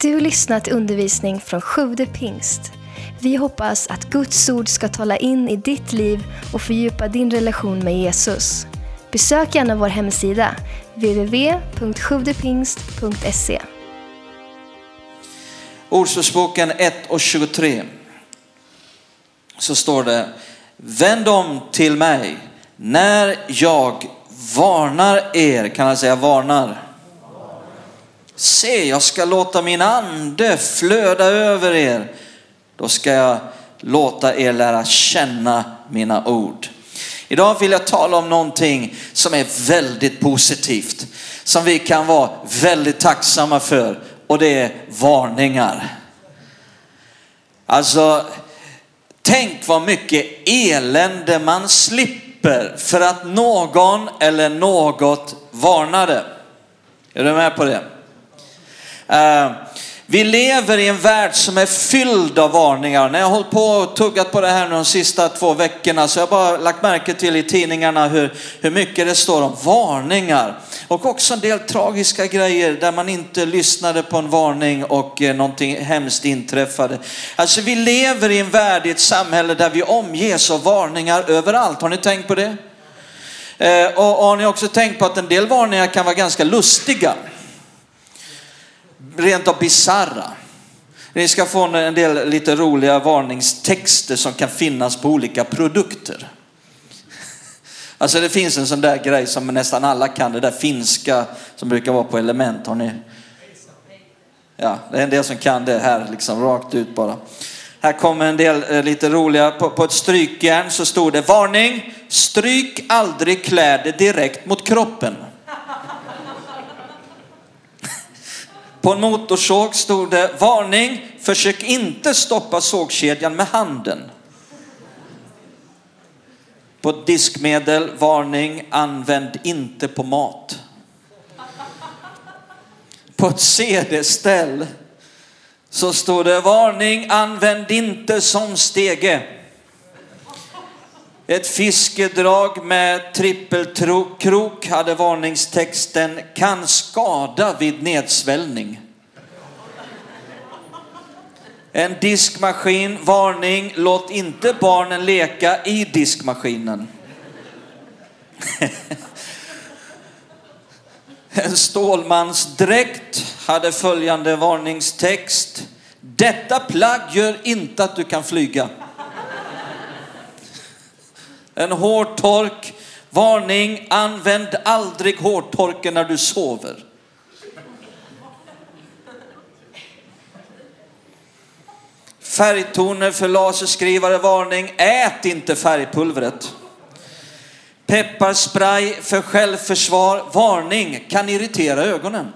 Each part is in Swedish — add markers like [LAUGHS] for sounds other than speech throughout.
Du har lyssnat till undervisning från Sjude pingst. Vi hoppas att Guds ord ska tala in i ditt liv och fördjupa din relation med Jesus. Besök gärna vår hemsida, www.sjuvdepingst.se. Ordspråksboken 1 och 23. Så står det, vänd om till mig när jag varnar er, kan jag säga varnar? Se, jag ska låta min ande flöda över er. Då ska jag låta er lära känna mina ord. Idag vill jag tala om någonting som är väldigt positivt, som vi kan vara väldigt tacksamma för och det är varningar. Alltså, tänk vad mycket elände man slipper för att någon eller något varnade. Är du med på det? Eh, vi lever i en värld som är fylld av varningar. När jag har hållit på och tuggat på det här de sista två veckorna så jag har bara lagt märke till i tidningarna hur, hur mycket det står om varningar. Och också en del tragiska grejer där man inte lyssnade på en varning och eh, någonting hemskt inträffade. Alltså vi lever i en värld, i ett samhälle där vi omges av varningar överallt. Har ni tänkt på det? Eh, och, och har ni också tänkt på att en del varningar kan vara ganska lustiga? Rent av bizarra. Ni ska få en del lite roliga varningstexter som kan finnas på olika produkter. [LAUGHS] Alltså det finns en sån där grej som nästan alla kan, det där finska som brukar vara på element. Har ni? Ja, det är en del som kan det här liksom rakt ut bara. Här kommer en del eh, lite roliga. På, på ett strykjärn så stod det varning, stryk aldrig kläder direkt mot kroppen. På en motorsåg stod det varning, försök inte stoppa sågkedjan med handen. På diskmedel, varning, använd inte på mat. På ett CD-ställ så stod det varning, använd inte som stege. Ett fiskedrag med trippelkrok hade varningstexten kan skada vid nedsvällning. En diskmaskin, varning, låt inte barnen leka i diskmaskinen. [LAUGHS] En stålmansdräkt hade följande varningstext. Detta plagg gör inte att du kan flyga. En hårtork, varning, använd aldrig hårtorken när du sover. Färgtoner för laserskrivare, varning, ät inte färgpulvret. Pepparspray för självförsvar, varning, kan irritera ögonen.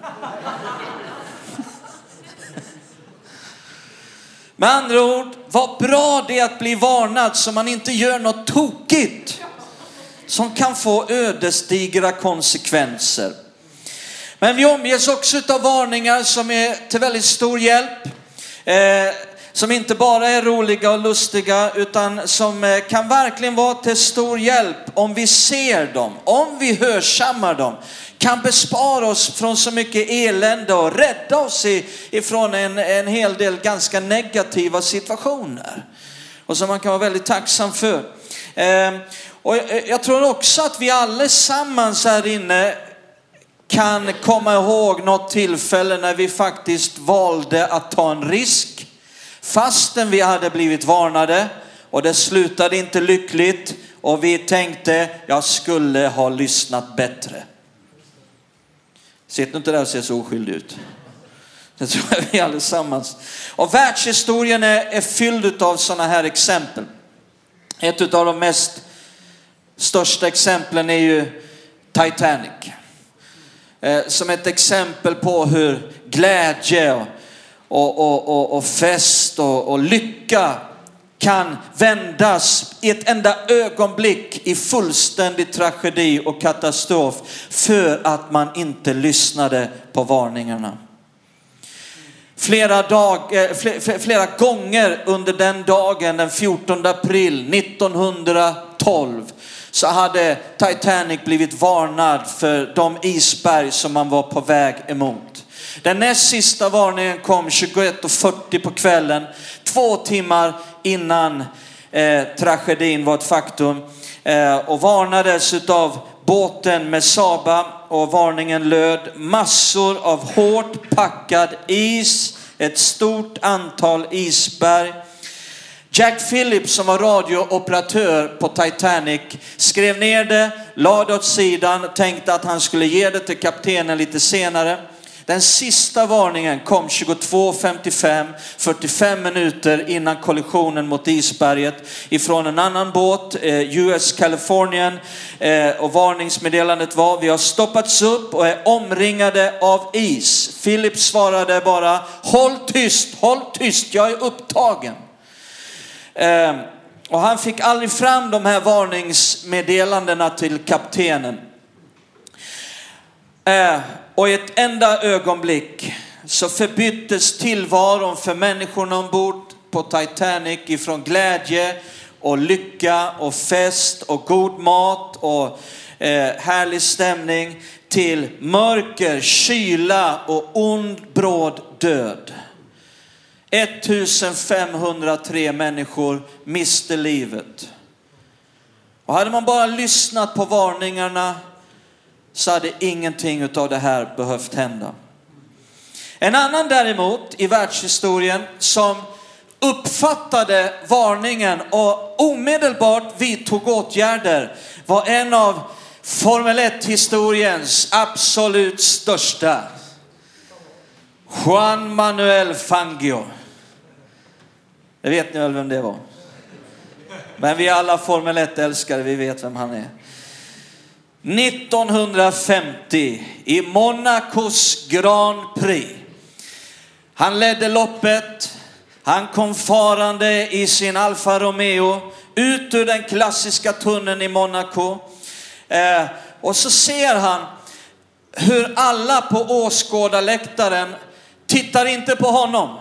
Med andra ord, vad bra det är att bli varnad så man inte gör något tokigt som kan få ödesdigra konsekvenser. Men vi omges också av varningar som är till väldigt stor hjälp. Eh, som inte bara är roliga och lustiga utan som eh, kan verkligen vara till stor hjälp om vi ser dem, om vi hörsammar dem, kan bespara oss från så mycket elände och rädda oss ifrån en, en hel del ganska negativa situationer. Och som man kan vara väldigt tacksam för. Ehm, och eh, jag tror också att vi allesammans här inne kan komma ihåg något tillfälle när vi faktiskt valde att ta en risk fastän vi hade blivit varnade och det slutade inte lyckligt och vi tänkte jag skulle ha lyssnat bättre. Sitter inte där och ser så oskyldig ut. Det tror jag vi allesammans. Och världshistorien är, är fylld av sådana här exempel. Ett av de mest största exemplen är ju Titanic. Eh, som ett exempel på hur glädje och, och, och, och fest och, och lycka kan vändas i ett enda ögonblick i fullständig tragedi och katastrof för att man inte lyssnade på varningarna. Flera, dag, eh, flera gånger under den dagen, den 14 april 1912, så hade Titanic blivit varnad för de isberg som man var på väg emot. Den näst sista varningen kom 21.40 på kvällen, två timmar innan eh, tragedin var ett faktum. Eh, och varnades utav båten med Saba och varningen löd massor av hårt packad is, ett stort antal isberg. Jack Phillips som var radiooperatör på Titanic skrev ner det, lade åt sidan, tänkte att han skulle ge det till kaptenen lite senare. Den sista varningen kom 22.55, 45 minuter innan kollisionen mot isberget ifrån en annan båt, eh, US Californian. Eh, och varningsmeddelandet var, vi har stoppats upp och är omringade av is. Philip svarade bara, håll tyst, håll tyst, jag är upptagen. Ehm, och han fick aldrig fram de här varningsmeddelandena till kaptenen. Eh, och i ett enda ögonblick så förbyttes tillvaron för människorna ombord på Titanic ifrån glädje och lycka och fest och god mat och eh, härlig stämning till mörker, kyla och ond bråd död. 1503 människor miste livet. Och hade man bara lyssnat på varningarna så hade ingenting av det här behövt hända. En annan däremot i världshistorien som uppfattade varningen och omedelbart vidtog åtgärder var en av Formel 1-historiens absolut största. Juan Manuel Fangio. Det vet ni väl vem det var? Men vi alla Formel 1-älskare, vi vet vem han är. 1950 i Monacos Grand Prix. Han ledde loppet. Han kom farande i sin Alfa Romeo ut ur den klassiska tunneln i Monaco. Eh, och så ser han hur alla på åskådarläktaren tittar inte på honom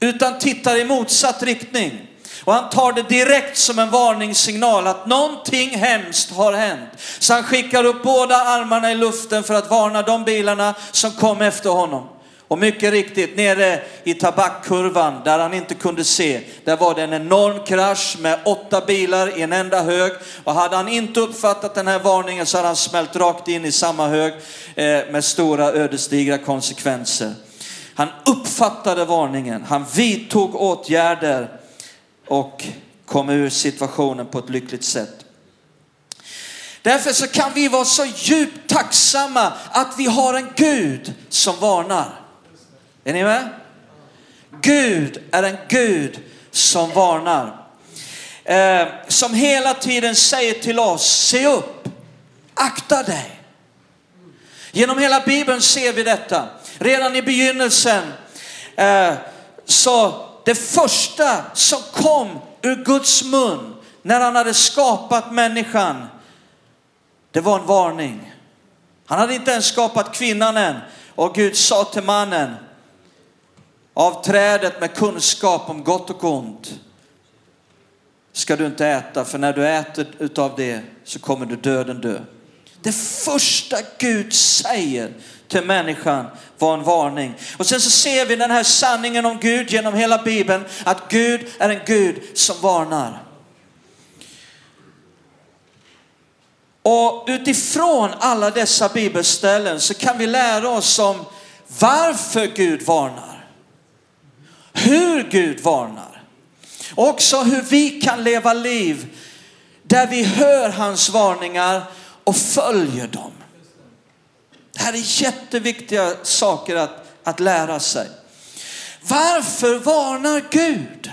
utan tittar i motsatt riktning. Och han tar det direkt som en varningssignal att någonting hemskt har hänt. Så han skickar upp båda armarna i luften för att varna de bilarna som kom efter honom. Och mycket riktigt, nere i tabakkurvan där han inte kunde se, där var det en enorm krasch med åtta bilar i en enda hög. Och hade han inte uppfattat den här varningen så hade han smält rakt in i samma hög eh, med stora ödesdigra konsekvenser. Han uppfattade varningen, han vidtog åtgärder och kom ur situationen på ett lyckligt sätt. Därför så kan vi vara så djupt tacksamma att vi har en Gud som varnar. Är ni med? Gud är en Gud som varnar. Eh, som hela tiden säger till oss, se upp, akta dig. Genom hela Bibeln ser vi detta. Redan i begynnelsen eh, så det första som kom ur Guds mun när han hade skapat människan, det var en varning. Han hade inte ens skapat kvinnan än och Gud sa till mannen, av trädet med kunskap om gott och ont ska du inte äta, för när du äter utav det så kommer du döden dö. Det första Gud säger till människan var en varning. Och sen så ser vi den här sanningen om Gud genom hela Bibeln, att Gud är en Gud som varnar. Och utifrån alla dessa bibelställen så kan vi lära oss om varför Gud varnar. Hur Gud varnar. Också hur vi kan leva liv där vi hör hans varningar och följer dem. Det här är jätteviktiga saker att, att lära sig. Varför varnar Gud?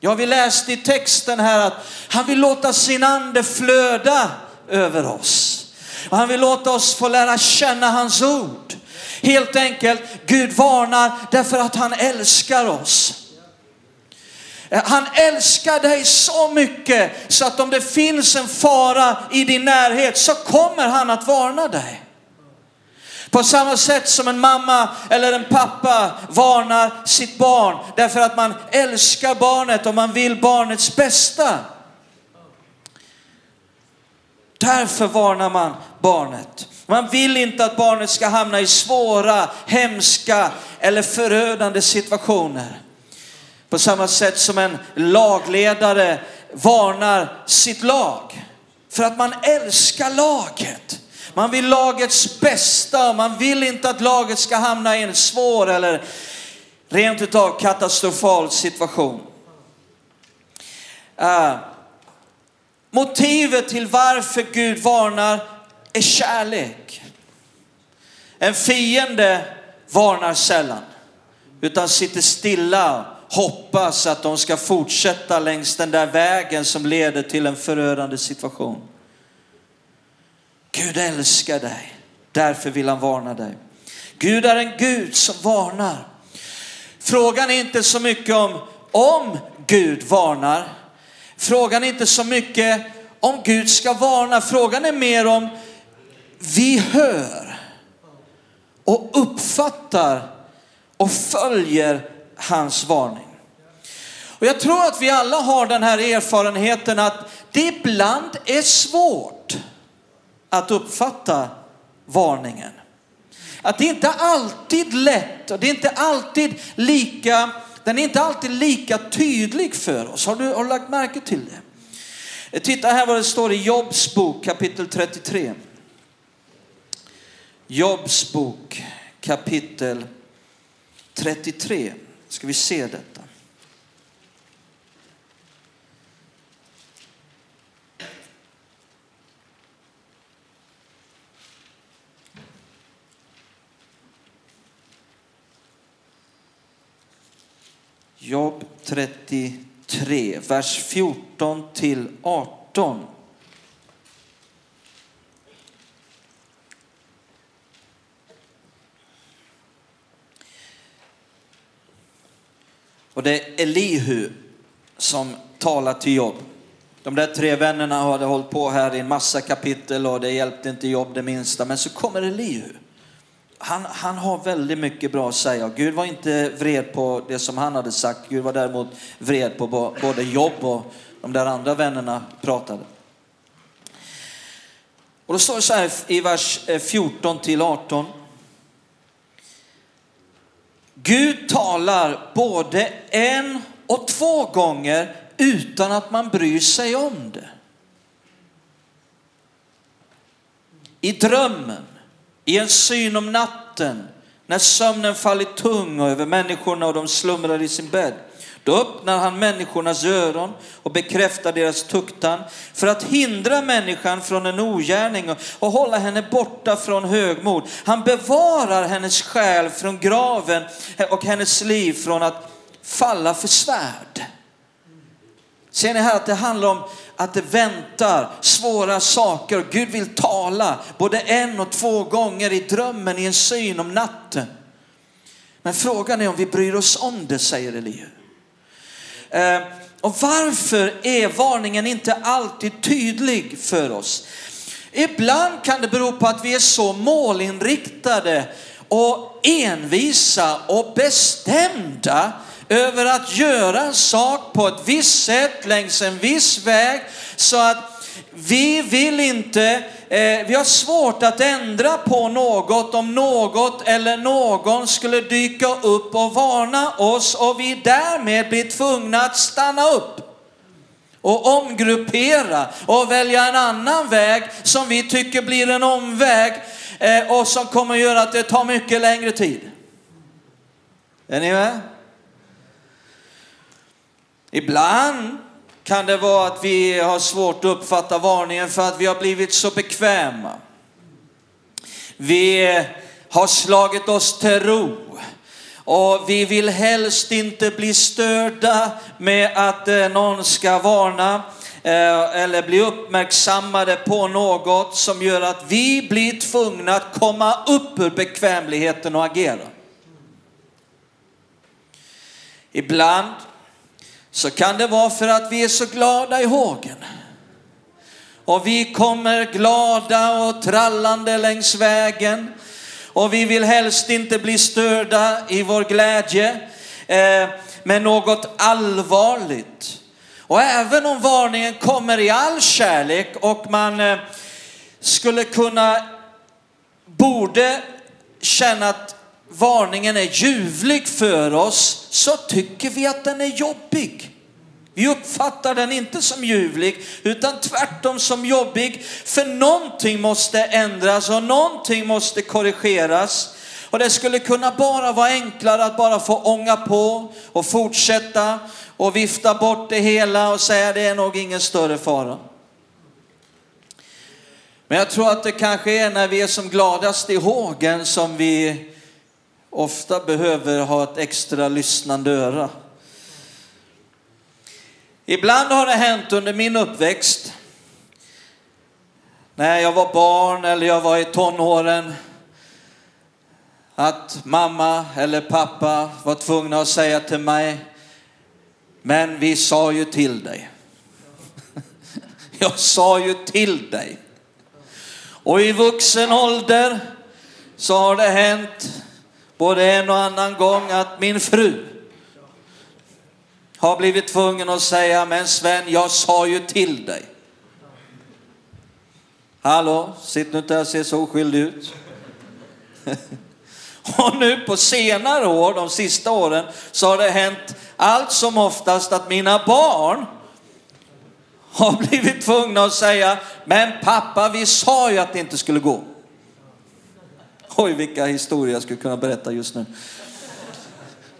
Ja, vi läste i texten här att han vill låta sin ande flöda över oss. Och han vill låta oss få lära känna hans ord. Helt enkelt, Gud varnar därför att han älskar oss. Eh, han älskar dig så mycket så att om det finns en fara i din närhet så kommer han att varna dig. På samma sätt som en mamma eller en pappa varnar sitt barn därför att man älskar barnet och man vill barnets bästa. Därför varnar man barnet. Man vill inte att barnet ska hamna i svåra, hemska eller förödande situationer. På samma sätt som en lagledare varnar sitt lag. För att man älskar laget. Man vill lagets bästa och man vill inte att laget ska hamna i en svår eller rent utav katastrofal situation. Uh, motivet till varför Gud varnar är kärlek. En fiende varnar sällan, utan sitter stilla och hoppas att de ska fortsätta längs den där vägen som leder till en förödande situation. Gud älskar dig, därför vill han varna dig. Gud är en Gud som varnar. Frågan är inte så mycket om om Gud varnar. Frågan är inte så mycket om Gud ska varna. Frågan är mer om vi hör och uppfattar och följer hans varning. Och jag tror att vi alla har den här erfarenheten att det ibland är svårt att uppfatta varningen. Att det inte alltid lätt och det är inte alltid lika, den är inte alltid lika tydlig för oss. Har du, har du lagt märke till det? Titta här vad det står i Jobs bok kapitel 33. Jobs bok kapitel 33. Ska vi se detta. Jobb 33, vers 14 till 18. Och det är Elihu som talar till Jobb. De där tre vännerna hade hållit på här i en massa kapitel och det hjälpte inte Jobb det minsta. Men så kommer Elihu. Han, han har väldigt mycket bra att säga. Gud var inte vred på det som han hade sagt. Gud var däremot vred på både Jobb och de där andra vännerna pratade. Och då står det så här i vers eh, 14 till 18. Gud talar både en och två gånger utan att man bryr sig om det. I drömmen, i en syn om natten, när sömnen fallit tung över människorna och de slumrar i sin bädd. Då öppnar han människornas öron och bekräftar deras tuktan för att hindra människan från en ogärning och hålla henne borta från högmod. Han bevarar hennes själ från graven och hennes liv från att falla för svärd. Ser ni här att det handlar om att det väntar svåra saker. Gud vill tala både en och två gånger i drömmen, i en syn om natten. Men frågan är om vi bryr oss om det, säger Elihu. Eh, och varför är varningen inte alltid tydlig för oss? Ibland kan det bero på att vi är så målinriktade och envisa och bestämda över att göra en sak på ett visst sätt längs en viss väg så att vi vill inte, eh, vi har svårt att ändra på något om något eller någon skulle dyka upp och varna oss och vi därmed blir tvungna att stanna upp och omgruppera och välja en annan väg som vi tycker blir en omväg eh, och som kommer att göra att det tar mycket längre tid. Är ni med? Ibland kan det vara att vi har svårt att uppfatta varningen för att vi har blivit så bekväma. Vi har slagit oss till ro och vi vill helst inte bli störda med att eh, någon ska varna eh, eller bli uppmärksammade på något som gör att vi blir tvungna att komma upp ur bekvämligheten och agera. Ibland så kan det vara för att vi är så glada i hågen. Och vi kommer glada och trallande längs vägen. Och vi vill helst inte bli störda i vår glädje eh, med något allvarligt. Och även om varningen kommer i all kärlek och man eh, skulle kunna borde känna att varningen är ljuvlig för oss så tycker vi att den är jobbig. Vi uppfattar den inte som ljuvlig utan tvärtom som jobbig. För någonting måste ändras och någonting måste korrigeras. Och det skulle kunna bara vara enklare att bara få ånga på och fortsätta och vifta bort det hela och säga det är nog ingen större fara. Men jag tror att det kanske är när vi är som gladast i hågen som vi ofta behöver ha ett extra lyssnande öra. Ibland har det hänt under min uppväxt, när jag var barn eller jag var i tonåren, att mamma eller pappa var tvungna att säga till mig, men vi sa ju till dig. [LAUGHS] Jag sa ju till dig. Och i vuxen ålder så har det hänt både en och annan gång att min fru har blivit tvungen att säga, men Sven, jag sa ju till dig. Hallå, sitt nu inte där och se så oskyldig ut. [LAUGHS] och nu på senare år, de sista åren, så har det hänt allt som oftast att mina barn har [LAUGHS] blivit tvungna att säga, men pappa, vi sa ju att det inte skulle gå. [LAUGHS] Oj, vilka historier jag skulle kunna berätta just nu.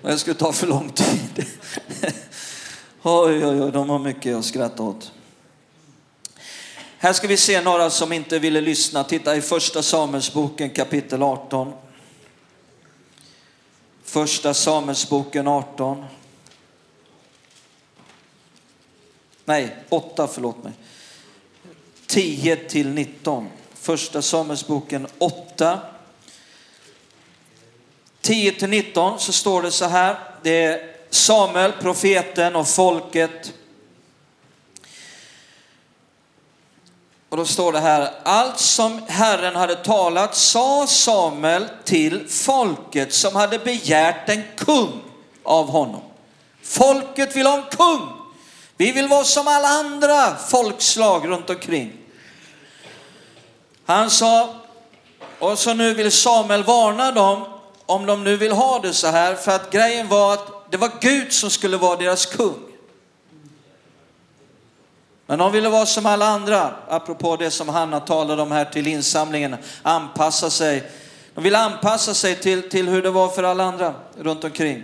Men det skulle ta för lång tid. [LAUGHS] Oj, oj, oj, de har mycket att skratta åt. Här ska vi se några som inte ville lyssna. Titta i första Samuelsboken kapitel 18. Första Samuelsboken 18. Nej, 8, förlåt mig. 10 till 19. Första Samuelsboken 8. 10 till 19 så står det så här. Det är Samuel, profeten och folket. Och då står det här, allt som Herren hade talat sa Samuel till folket som hade begärt en kung av honom. Folket vill ha en kung. Vi vill vara som alla andra folkslag runt omkring. Han sa, och så nu vill Samuel varna dem om de nu vill ha det så här, för att grejen var att det var Gud som skulle vara deras kung. Men de ville vara som alla andra, apropå det som Hanna talade om här till insamlingen, anpassa sig. De ville anpassa sig till, till hur det var för alla andra runt omkring.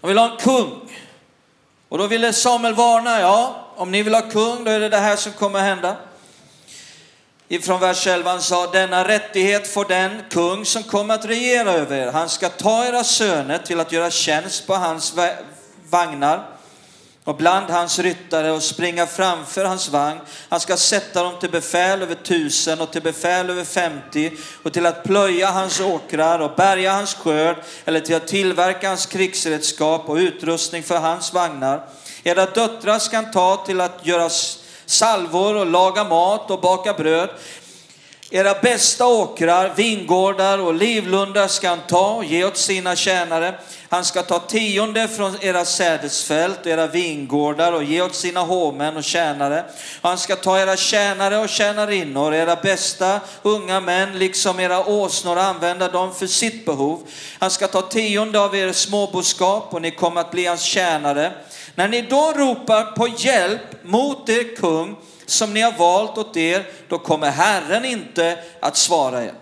De ville ha en kung. Och då ville Samuel varna, ja, om ni vill ha kung, då är det det här som kommer hända ifrån vers 11 han sa, denna rättighet får den kung som kommer att regera över er. Han ska ta era söner till att göra tjänst på hans vagnar och bland hans ryttare och springa framför hans vagn. Han ska sätta dem till befäl över tusen och till befäl över femtio och till att plöja hans åkrar och bärga hans skörd eller till att tillverka hans krigsredskap och utrustning för hans vagnar. Era döttrar ska han ta till att göra salvor och laga mat och baka bröd. Era bästa åkrar, vingårdar och livlundar ska han ta och ge åt sina tjänare. Han ska ta tionde från era sädesfält och era vingårdar och ge åt sina hovmän och tjänare. Han ska ta era tjänare och tjänarinnor, era bästa unga män, liksom era åsnor och använda dem för sitt behov. Han ska ta tionde av er småboskap och ni kommer att bli hans tjänare. När ni då ropar på hjälp mot er kung som ni har valt åt er, då kommer Herren inte att svara er.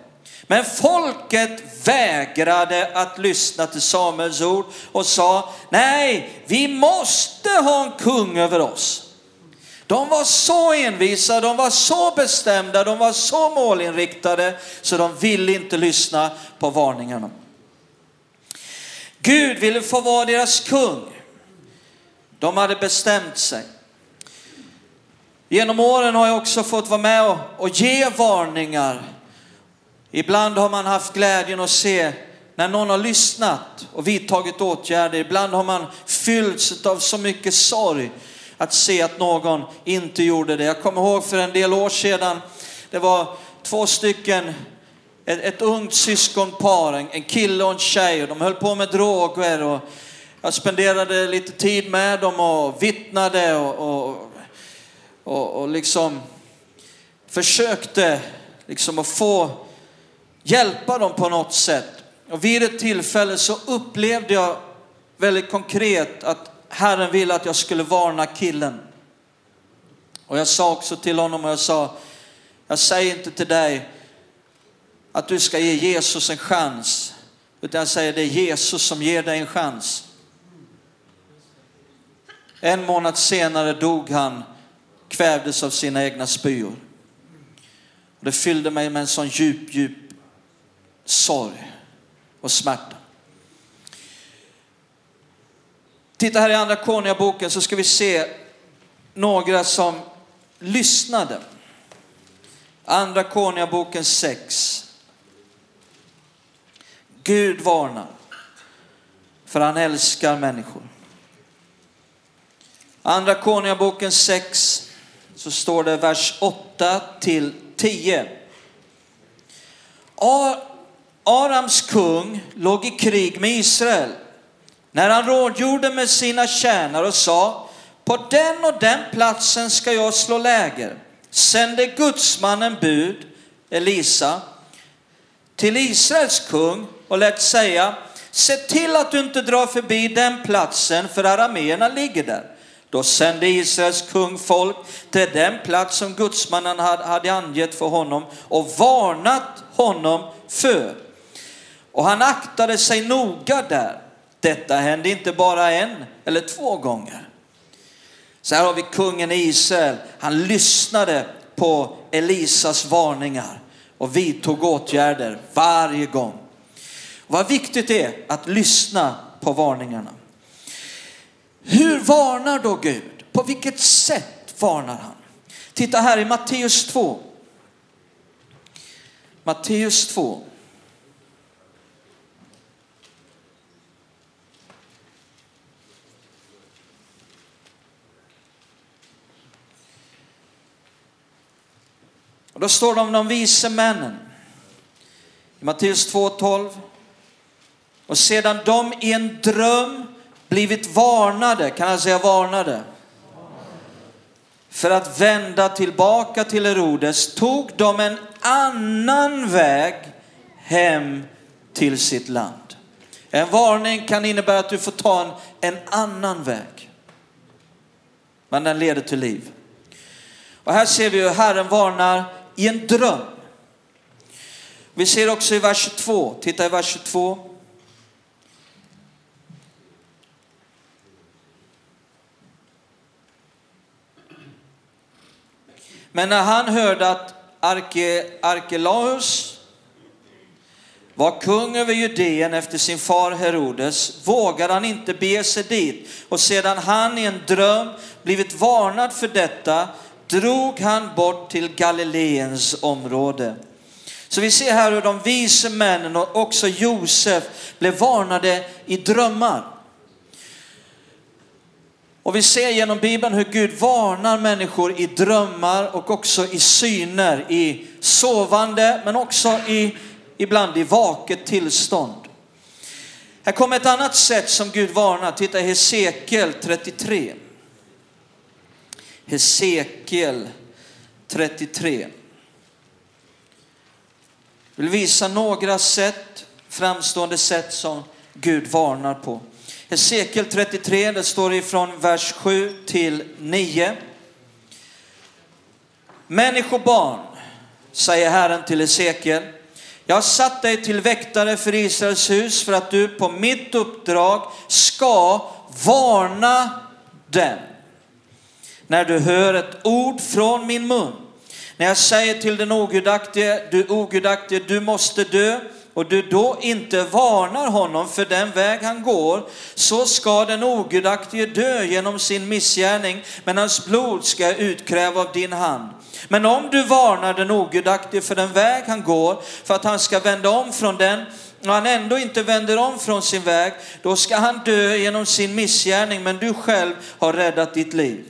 Men folket vägrade att lyssna till Samuels ord och sa, nej, vi måste ha en kung över oss. De var så envisa, de var så bestämda, de var så målinriktade så de ville inte lyssna på varningarna. Gud ville få vara deras kung. De hade bestämt sig. Genom åren har jag också fått vara med och, och ge varningar. Ibland har man haft glädjen att se när någon har lyssnat och vidtagit åtgärder. Ibland har man fyllts av så mycket sorg att se att någon inte gjorde det. Jag kommer ihåg för en del år sedan, det var två stycken, ett, ett ungt syskonpar, en, en kille och en tjej och de höll på med droger och jag spenderade lite tid med dem och vittnade och, och, och, och liksom försökte liksom att få hjälpa dem på något sätt. Och vid ett tillfälle så upplevde jag väldigt konkret att Herren ville att jag skulle varna killen. Och jag sa också till honom och jag sa, jag säger inte till dig att du ska ge Jesus en chans, utan jag säger det är Jesus som ger dig en chans. En månad senare dog han, kvävdes av sina egna spyor. Det fyllde mig med en sån djup, djup sorg och smärta. Titta här i andra Konungaboken så ska vi se några som lyssnade. Andra Konungaboken 6. Gud varnar, för han älskar människor. Andra Konungaboken 6 så står det vers 8 till 10. Arams kung låg i krig med Israel när han rådgjorde med sina tjänare och sa på den och den platsen ska jag slå läger. Sände gudsmannen bud, Elisa, till Israels kung och lät säga se till att du inte drar förbi den platsen för arameerna ligger där. Då sände Israels kung folk till den plats som gudsmannen hade angett för honom och varnat honom för. Och han aktade sig noga där. Detta hände inte bara en eller två gånger. Så här har vi kungen i Israel. Han lyssnade på Elisas varningar och vidtog åtgärder varje gång. Vad viktigt det är att lyssna på varningarna. Varnar då Gud? På vilket sätt varnar han? Titta här i Matteus 2. Matteus 2. Och då står det om de vise männen. I Matteus 2.12. Och sedan de i en dröm blivit varnade, kan jag säga varnade? För att vända tillbaka till Herodes tog de en annan väg hem till sitt land. En varning kan innebära att du får ta en, en annan väg. Men den leder till liv. Och här ser vi hur Herren varnar i en dröm. Vi ser också i vers 22, titta i vers 22. Men när han hörde att Arke, Arkelaus var kung över Judeen efter sin far Herodes vågade han inte bege sig dit. Och sedan han i en dröm blivit varnad för detta drog han bort till Galileens område. Så vi ser här hur de vise männen och också Josef blev varnade i drömmar. Och vi ser genom Bibeln hur Gud varnar människor i drömmar och också i syner, i sovande men också i, ibland i vaket tillstånd. Här kommer ett annat sätt som Gud varnar. Titta i Hesekiel 33. Hesekiel 33. Jag vill visa några sätt, framstående sätt som Gud varnar på. Hesekiel 33, det står ifrån vers 7 till 9. Människobarn, säger Herren till Hesekiel, jag har satt dig till väktare för Israels hus för att du på mitt uppdrag ska varna dem när du hör ett ord från min mun. När jag säger till den ogudaktige, du ogudaktige, du måste dö och du då inte varnar honom för den väg han går, så ska den ogudaktige dö genom sin missgärning, men hans blod ska jag utkräva av din hand. Men om du varnar den ogudaktige för den väg han går, för att han ska vända om från den, och han ändå inte vänder om från sin väg, då ska han dö genom sin missgärning, men du själv har räddat ditt liv.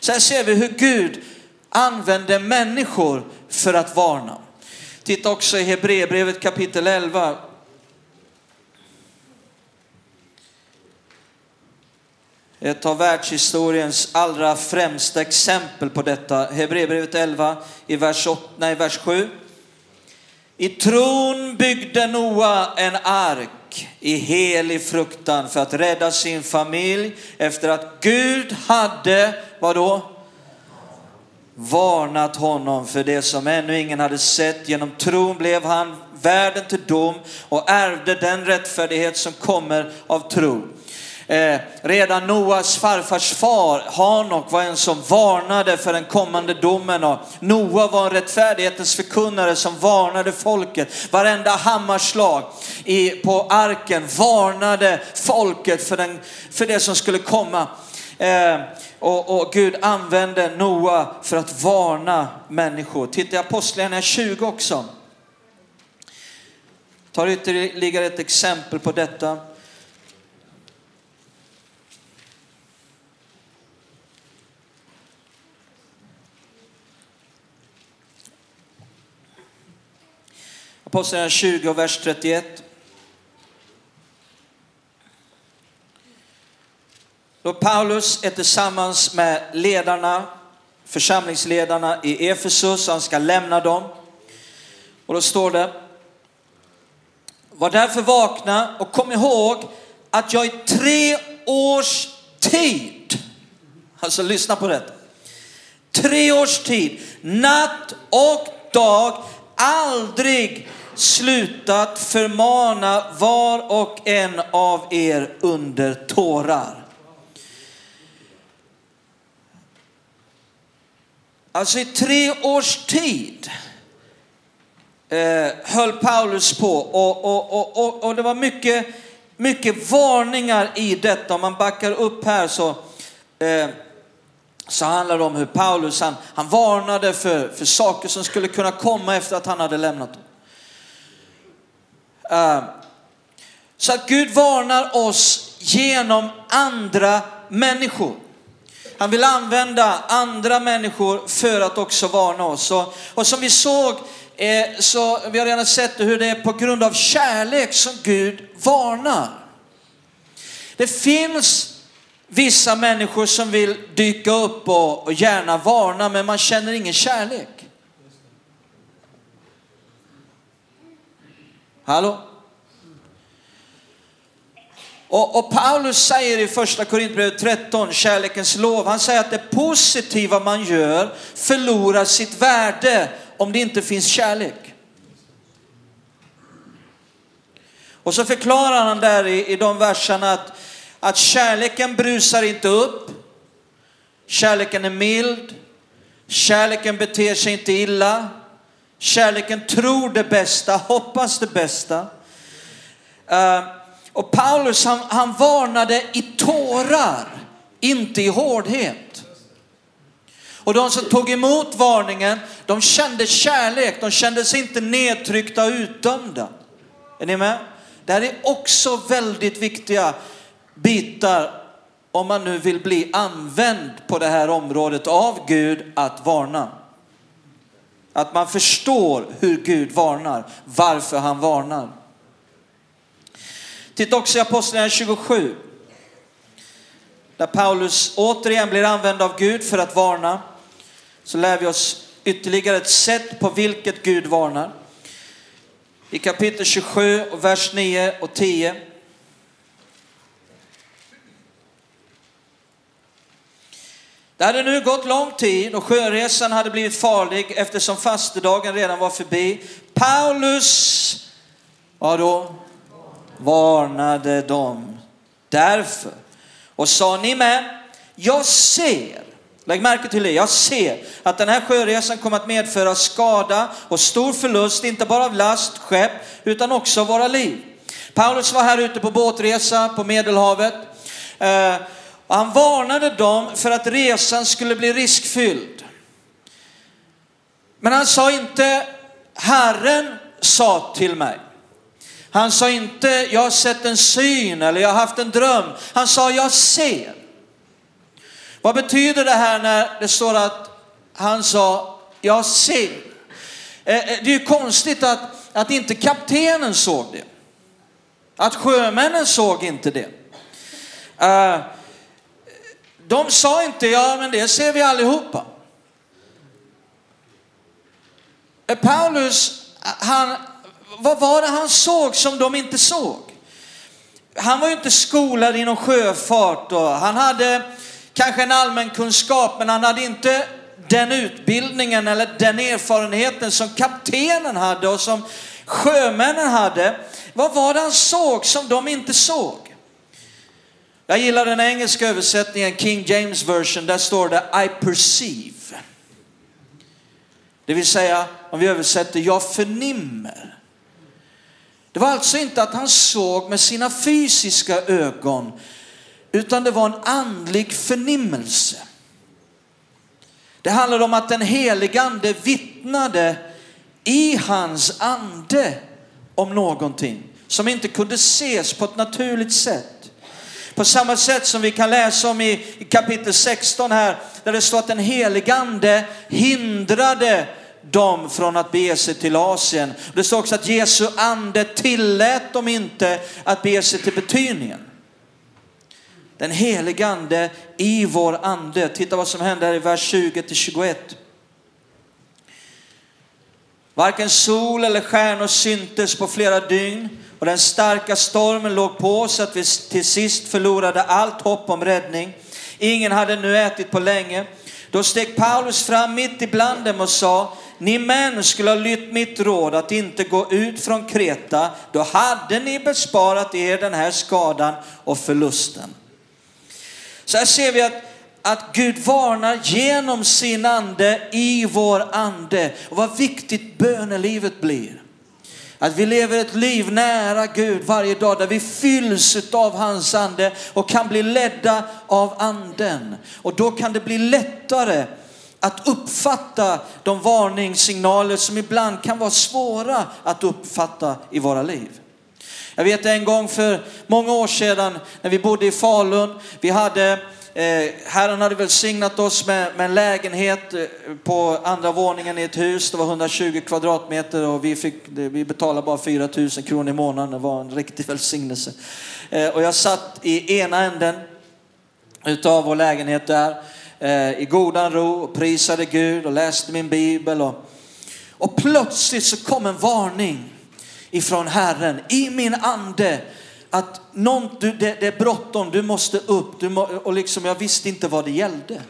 Så här ser vi hur Gud använder människor för att varna. Titta också i Hebreerbrevet kapitel 11. Ett av världshistoriens allra främsta exempel på detta. Hebreerbrevet 11 i vers, 8, nej, vers 7. I tron byggde Noa en ark i helig fruktan för att rädda sin familj efter att Gud hade, vadå? Varnat honom för det som ännu ingen hade sett. Genom tron blev han världen till dom och ärvde den rättfärdighet som kommer av tro. Eh, redan Noas farfars far, Hanok, var en som varnade för den kommande domen. Och Noa var en rättfärdighetens förkunnare som varnade folket. Varenda hammarslag i, på arken varnade folket för, den, för det som skulle komma. Eh, och, och, Gud använde Noa för att varna människor. Titta i Apostlagärningarna 20 också. Tar ytterligare ett exempel på detta. Apostlagärningarna 20 och vers 31. Då Paulus är tillsammans med ledarna, församlingsledarna i Efesus, han ska lämna dem. Och då står det, var därför vakna och kom ihåg att jag i tre års tid, alltså lyssna på detta, tre års tid, natt och dag, aldrig slutat förmana var och en av er under tårar. Alltså i tre års tid eh, höll Paulus på och, och, och, och, det var mycket, mycket varningar i detta. Om man backar upp här så, eh, så handlar det om hur Paulus han, han varnade för, för saker som skulle kunna komma efter att han hade lämnat dem. Eh, så att Gud varnar oss genom andra människor. Han vill använda andra människor för att också varna oss. Och, och som vi såg, eh, så vi har redan sett hur det är på grund av kärlek som Gud varnar. Det finns vissa människor som vill dyka upp och, och gärna varna, men man känner ingen kärlek. Hallå? Och, och, Paulus säger i första Korintierbrevet 13, kärlekens lov, han säger att det positiva man gör förlorar sitt värde om det inte finns kärlek. Och så förklarar han där i, i de verserna att, att kärleken brusar inte upp, kärleken är mild, kärleken beter sig inte illa, kärleken tror det bästa, hoppas det bästa. Uh, och Paulus han, han varnade i tårar, inte i hårdhet. Och de som tog emot varningen, de kände kärlek, de kände sig inte nedtryckta och utdömda. Är ni med? Det här är också väldigt viktiga bitar om man nu vill bli använd på det här området av Gud att varna. Att man förstår hur Gud varnar, varför han varnar. Titta också i Apostlagärningarna 27. Där Paulus återigen blir använd av Gud för att varna. Så lär vi oss ytterligare ett sätt på vilket Gud varnar. I kapitel 27 och vers 9 och 10. Det hade nu gått lång tid och sjöresan hade blivit farlig eftersom fastedagen redan var förbi. Paulus, vadå? Varnade dem därför och sa ni med, jag ser, lägg märke till det, jag ser att den här sjöresan kommer att medföra skada och stor förlust, inte bara av last, skepp, utan också av våra liv. Paulus var här ute på båtresa på Medelhavet. Eh, och han varnade dem för att resan skulle bli riskfylld. Men han sa inte, Herren sa till mig. Han sa inte, jag har sett en syn eller jag har haft en dröm. Han sa, jag ser. Vad betyder det här när det står att han sa, jag ser? Eh, eh, det är ju konstigt att, att inte kaptenen såg det. Att sjömännen såg inte det. Eh, de sa inte, ja men det ser vi allihopa. Paulus han, vad var det han såg som de inte såg? Han var ju inte skolad inom sjöfart och han hade kanske en allmän kunskap men han hade inte den utbildningen eller den erfarenheten som kaptenen hade och som sjömännen hade. Vad var det han såg som de inte såg? Jag gillar den engelska översättningen, King James version, där står det I perceive. Det vill säga, om vi översätter, jag förnimmer. Det var alltså inte att han såg med sina fysiska ögon, utan det var en andlig förnimmelse. Det handlade om att den helige ande vittnade i hans ande om någonting som inte kunde ses på ett naturligt sätt. På samma sätt som vi kan läsa om i kapitel 16 här, där det står att den helige ande hindrade dem från att bege sig till Asien. Det står också att Jesu ande tillät dem inte att bege sig till Betynien. Den helige ande i vår ande. Titta vad som händer i vers 20 till 21. Varken sol eller stjärnor syntes på flera dygn och den starka stormen låg på så att vi till sist förlorade allt hopp om räddning. Ingen hade nu ätit på länge. Då steg Paulus fram mitt ibland dem och sa, ni män skulle ha lytt mitt råd att inte gå ut från Kreta, då hade ni besparat er den här skadan och förlusten. Så här ser vi att, att Gud varnar genom sin ande i vår ande och vad viktigt bönelivet blir. Att vi lever ett liv nära Gud varje dag där vi fylls av hans ande och kan bli ledda av anden. Och då kan det bli lättare att uppfatta de varningssignaler som ibland kan vara svåra att uppfatta i våra liv. Jag vet en gång för många år sedan när vi bodde i Falun, vi hade Eh, Herren hade välsignat oss med, med en lägenhet eh, på andra våningen i ett hus. Det var 120 kvadratmeter och vi, fick, vi betalade bara 4 000 kronor i månaden. Det var en riktig välsignelse. Eh, och jag satt i ena änden utav vår lägenhet där Eh, i godan ro och prisade Gud och läste min bibel. Och, och plötsligt så kom en varning ifrån Herren i min ande att någon, du, det, det, är bråttom, du måste upp. Du må, och liksom, jag visste inte vad det gällde.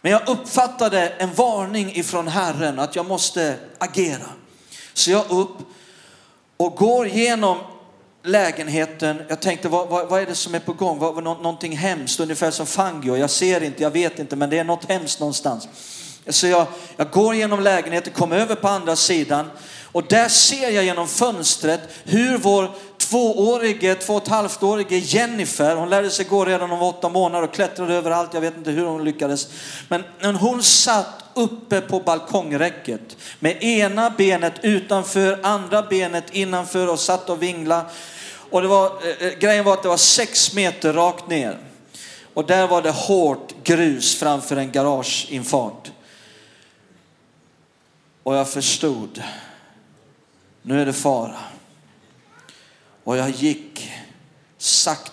Men jag uppfattade en varning ifrån Herren att jag måste agera. Så jag upp och går igenom lägenheten. Jag tänkte, vad, vad, vad är det som är på gång? Vad, nå, någonting hemskt, ungefär som Fangio. Jag ser inte, jag vet inte, men det är något hemskt någonstans. Så jag, jag går genom lägenheten, kommer över på andra sidan och där ser jag genom fönstret hur vår tvåårige, två och ett halvt-årige Jennifer, hon lärde sig gå redan om åtta månader och klättrade överallt. Jag vet inte hur hon lyckades. Men, men hon satt uppe på balkongräcket med ena benet utanför, andra benet innanför och satt och vingla. Och det var, eh, eh, grejen var att det var sex meter rakt ner. Och där var det hårt grus framför en garageinfart. Och jag förstod, nu är det fara. Och jag gick sakt,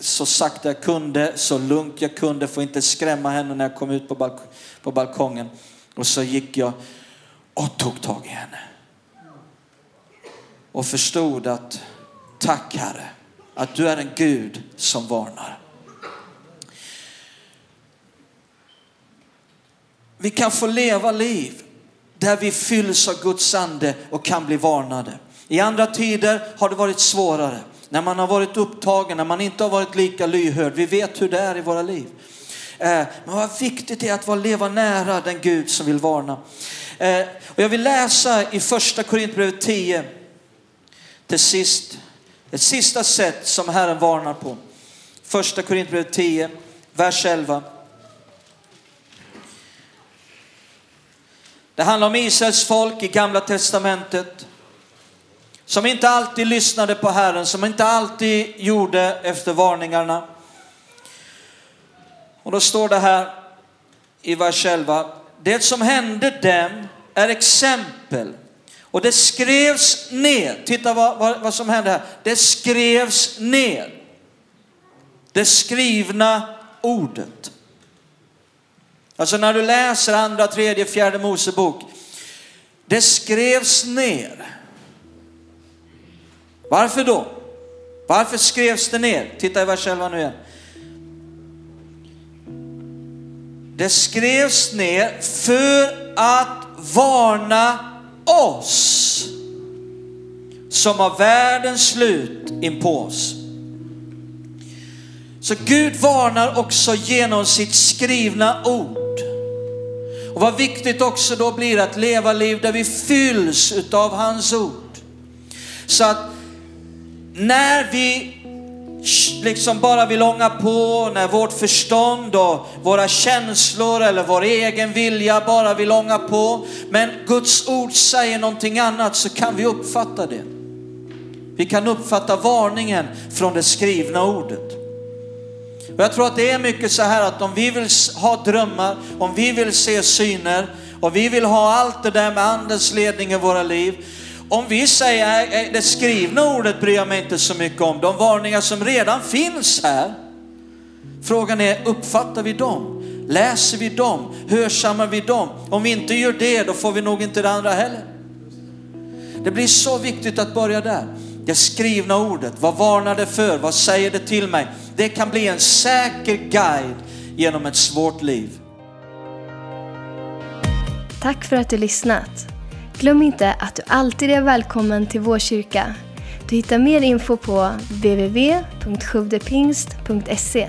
så sakta jag kunde, så lugnt jag kunde för att inte skrämma henne när jag kom ut på, balk på balkongen. Och så gick jag och tog tag i henne. Och förstod att tack Herre, att du är en Gud som varnar. Vi kan få leva liv där vi fylls av Guds ande och kan bli varnade. I andra tider har det varit svårare. När man har varit upptagen, när man inte har varit lika lyhörd. Vi vet hur det är i våra liv. Eh, men vad viktigt det är att leva nära den Gud som vill varna. Eh, och jag vill läsa i första Korintierbrevet 10 till sist. Ett sista sätt som Herren varnar på. Första Korintierbrevet 10, vers 11. Det handlar om Israels folk i gamla testamentet som inte alltid lyssnade på Herren, som inte alltid gjorde efter varningarna. Och då står det här i vers 11. Det som hände dem är exempel och det skrevs ner. Titta vad, vad, vad som hände här. Det skrevs ner. Det skrivna ordet. Alltså när du läser andra, tredje, fjärde Mosebok Det skrevs ner. Varför då? Varför skrevs det ner? Titta i vers 11 nu igen. Det skrevs ner för att varna oss som har världens slut in på oss. Så Gud varnar också genom sitt skrivna ord. Och vad viktigt också då blir att leva liv där vi fylls utav hans ord. Så att när vi liksom bara vill ånga på, när vårt förstånd och våra känslor eller vår egen vilja bara vill ånga på, men Guds ord säger någonting annat så kan vi uppfatta det. Vi kan uppfatta varningen från det skrivna ordet. Och jag tror att det är mycket så här att om vi vill ha drömmar, om vi vill se syner och vi vill ha allt det där med andens ledning i våra liv. Om vi säger det skrivna ordet bryr jag mig inte så mycket om, de varningar som redan finns här. Frågan är, uppfattar vi dem? Läser vi dem? Hörsammar vi dem? Om vi inte gör det, då får vi nog inte det andra heller. Det blir så viktigt att börja där. Det skrivna ordet, vad varnar det för? Vad säger det till mig? Det kan bli en säker guide genom ett svårt liv. Tack för att du lyssnat. Glöm inte att du alltid är välkommen till vår kyrka. Du hittar mer info på www.sjuvdepingst.se